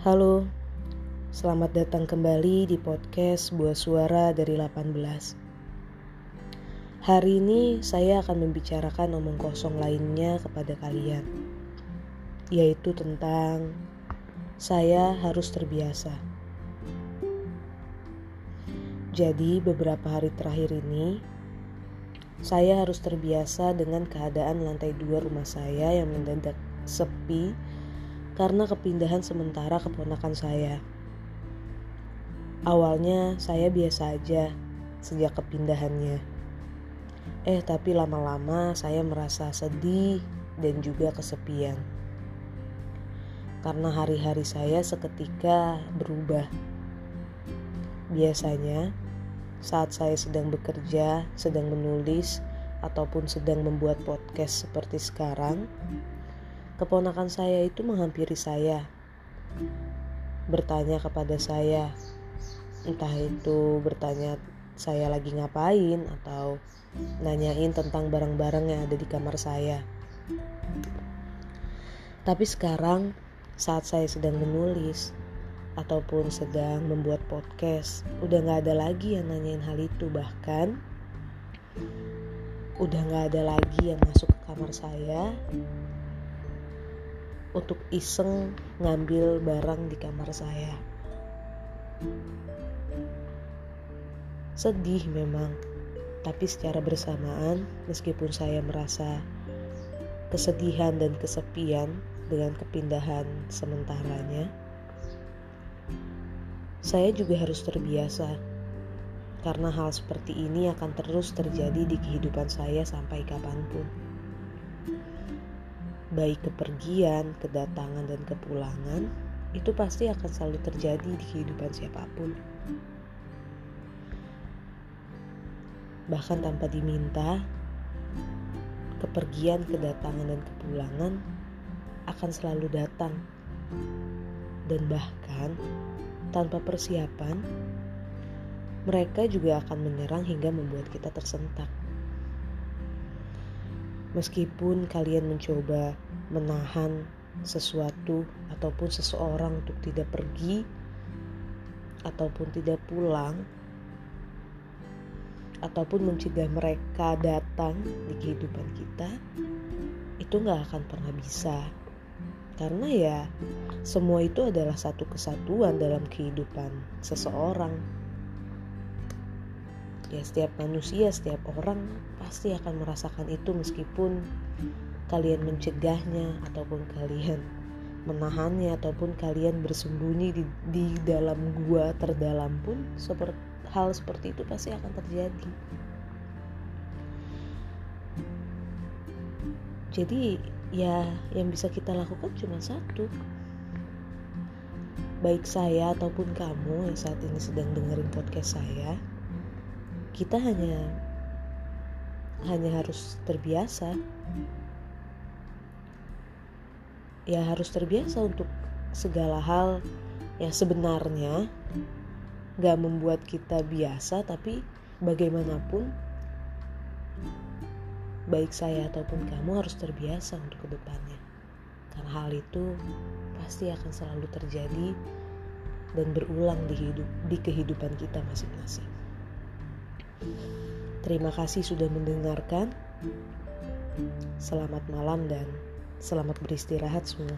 Halo, selamat datang kembali di podcast Buah Suara dari 18. Hari ini saya akan membicarakan omong kosong lainnya kepada kalian, yaitu tentang saya harus terbiasa. Jadi beberapa hari terakhir ini, saya harus terbiasa dengan keadaan lantai dua rumah saya yang mendadak sepi karena kepindahan sementara keponakan saya. Awalnya saya biasa aja sejak kepindahannya. Eh tapi lama-lama saya merasa sedih dan juga kesepian. Karena hari-hari saya seketika berubah. Biasanya saat saya sedang bekerja, sedang menulis, ataupun sedang membuat podcast seperti sekarang, keponakan saya itu menghampiri saya, bertanya kepada saya, entah itu bertanya saya lagi ngapain atau nanyain tentang barang-barang yang ada di kamar saya. Tapi sekarang saat saya sedang menulis ataupun sedang membuat podcast, udah gak ada lagi yang nanyain hal itu. Bahkan udah gak ada lagi yang masuk ke kamar saya untuk iseng ngambil barang di kamar saya. Sedih memang, tapi secara bersamaan, meskipun saya merasa kesedihan dan kesepian dengan kepindahan sementaranya, saya juga harus terbiasa karena hal seperti ini akan terus terjadi di kehidupan saya sampai kapan pun baik kepergian, kedatangan, dan kepulangan, itu pasti akan selalu terjadi di kehidupan siapa pun. Bahkan tanpa diminta, kepergian, kedatangan, dan kepulangan akan selalu datang. Dan bahkan tanpa persiapan, mereka juga akan menyerang hingga membuat kita tersentak. Meskipun kalian mencoba menahan sesuatu ataupun seseorang untuk tidak pergi ataupun tidak pulang ataupun mencegah mereka datang di kehidupan kita itu nggak akan pernah bisa. Karena ya semua itu adalah satu kesatuan dalam kehidupan seseorang ya setiap manusia setiap orang pasti akan merasakan itu meskipun kalian mencegahnya ataupun kalian menahannya ataupun kalian bersembunyi di, di dalam gua terdalam pun seperti hal seperti itu pasti akan terjadi. Jadi ya yang bisa kita lakukan cuma satu. Baik saya ataupun kamu yang saat ini sedang dengerin podcast saya kita hanya hanya harus terbiasa. Ya harus terbiasa untuk segala hal yang sebenarnya. Gak membuat kita biasa tapi bagaimanapun baik saya ataupun kamu harus terbiasa untuk ke depannya. Karena hal itu pasti akan selalu terjadi dan berulang di hidup di kehidupan kita masing-masing. Terima kasih sudah mendengarkan. Selamat malam dan selamat beristirahat semua.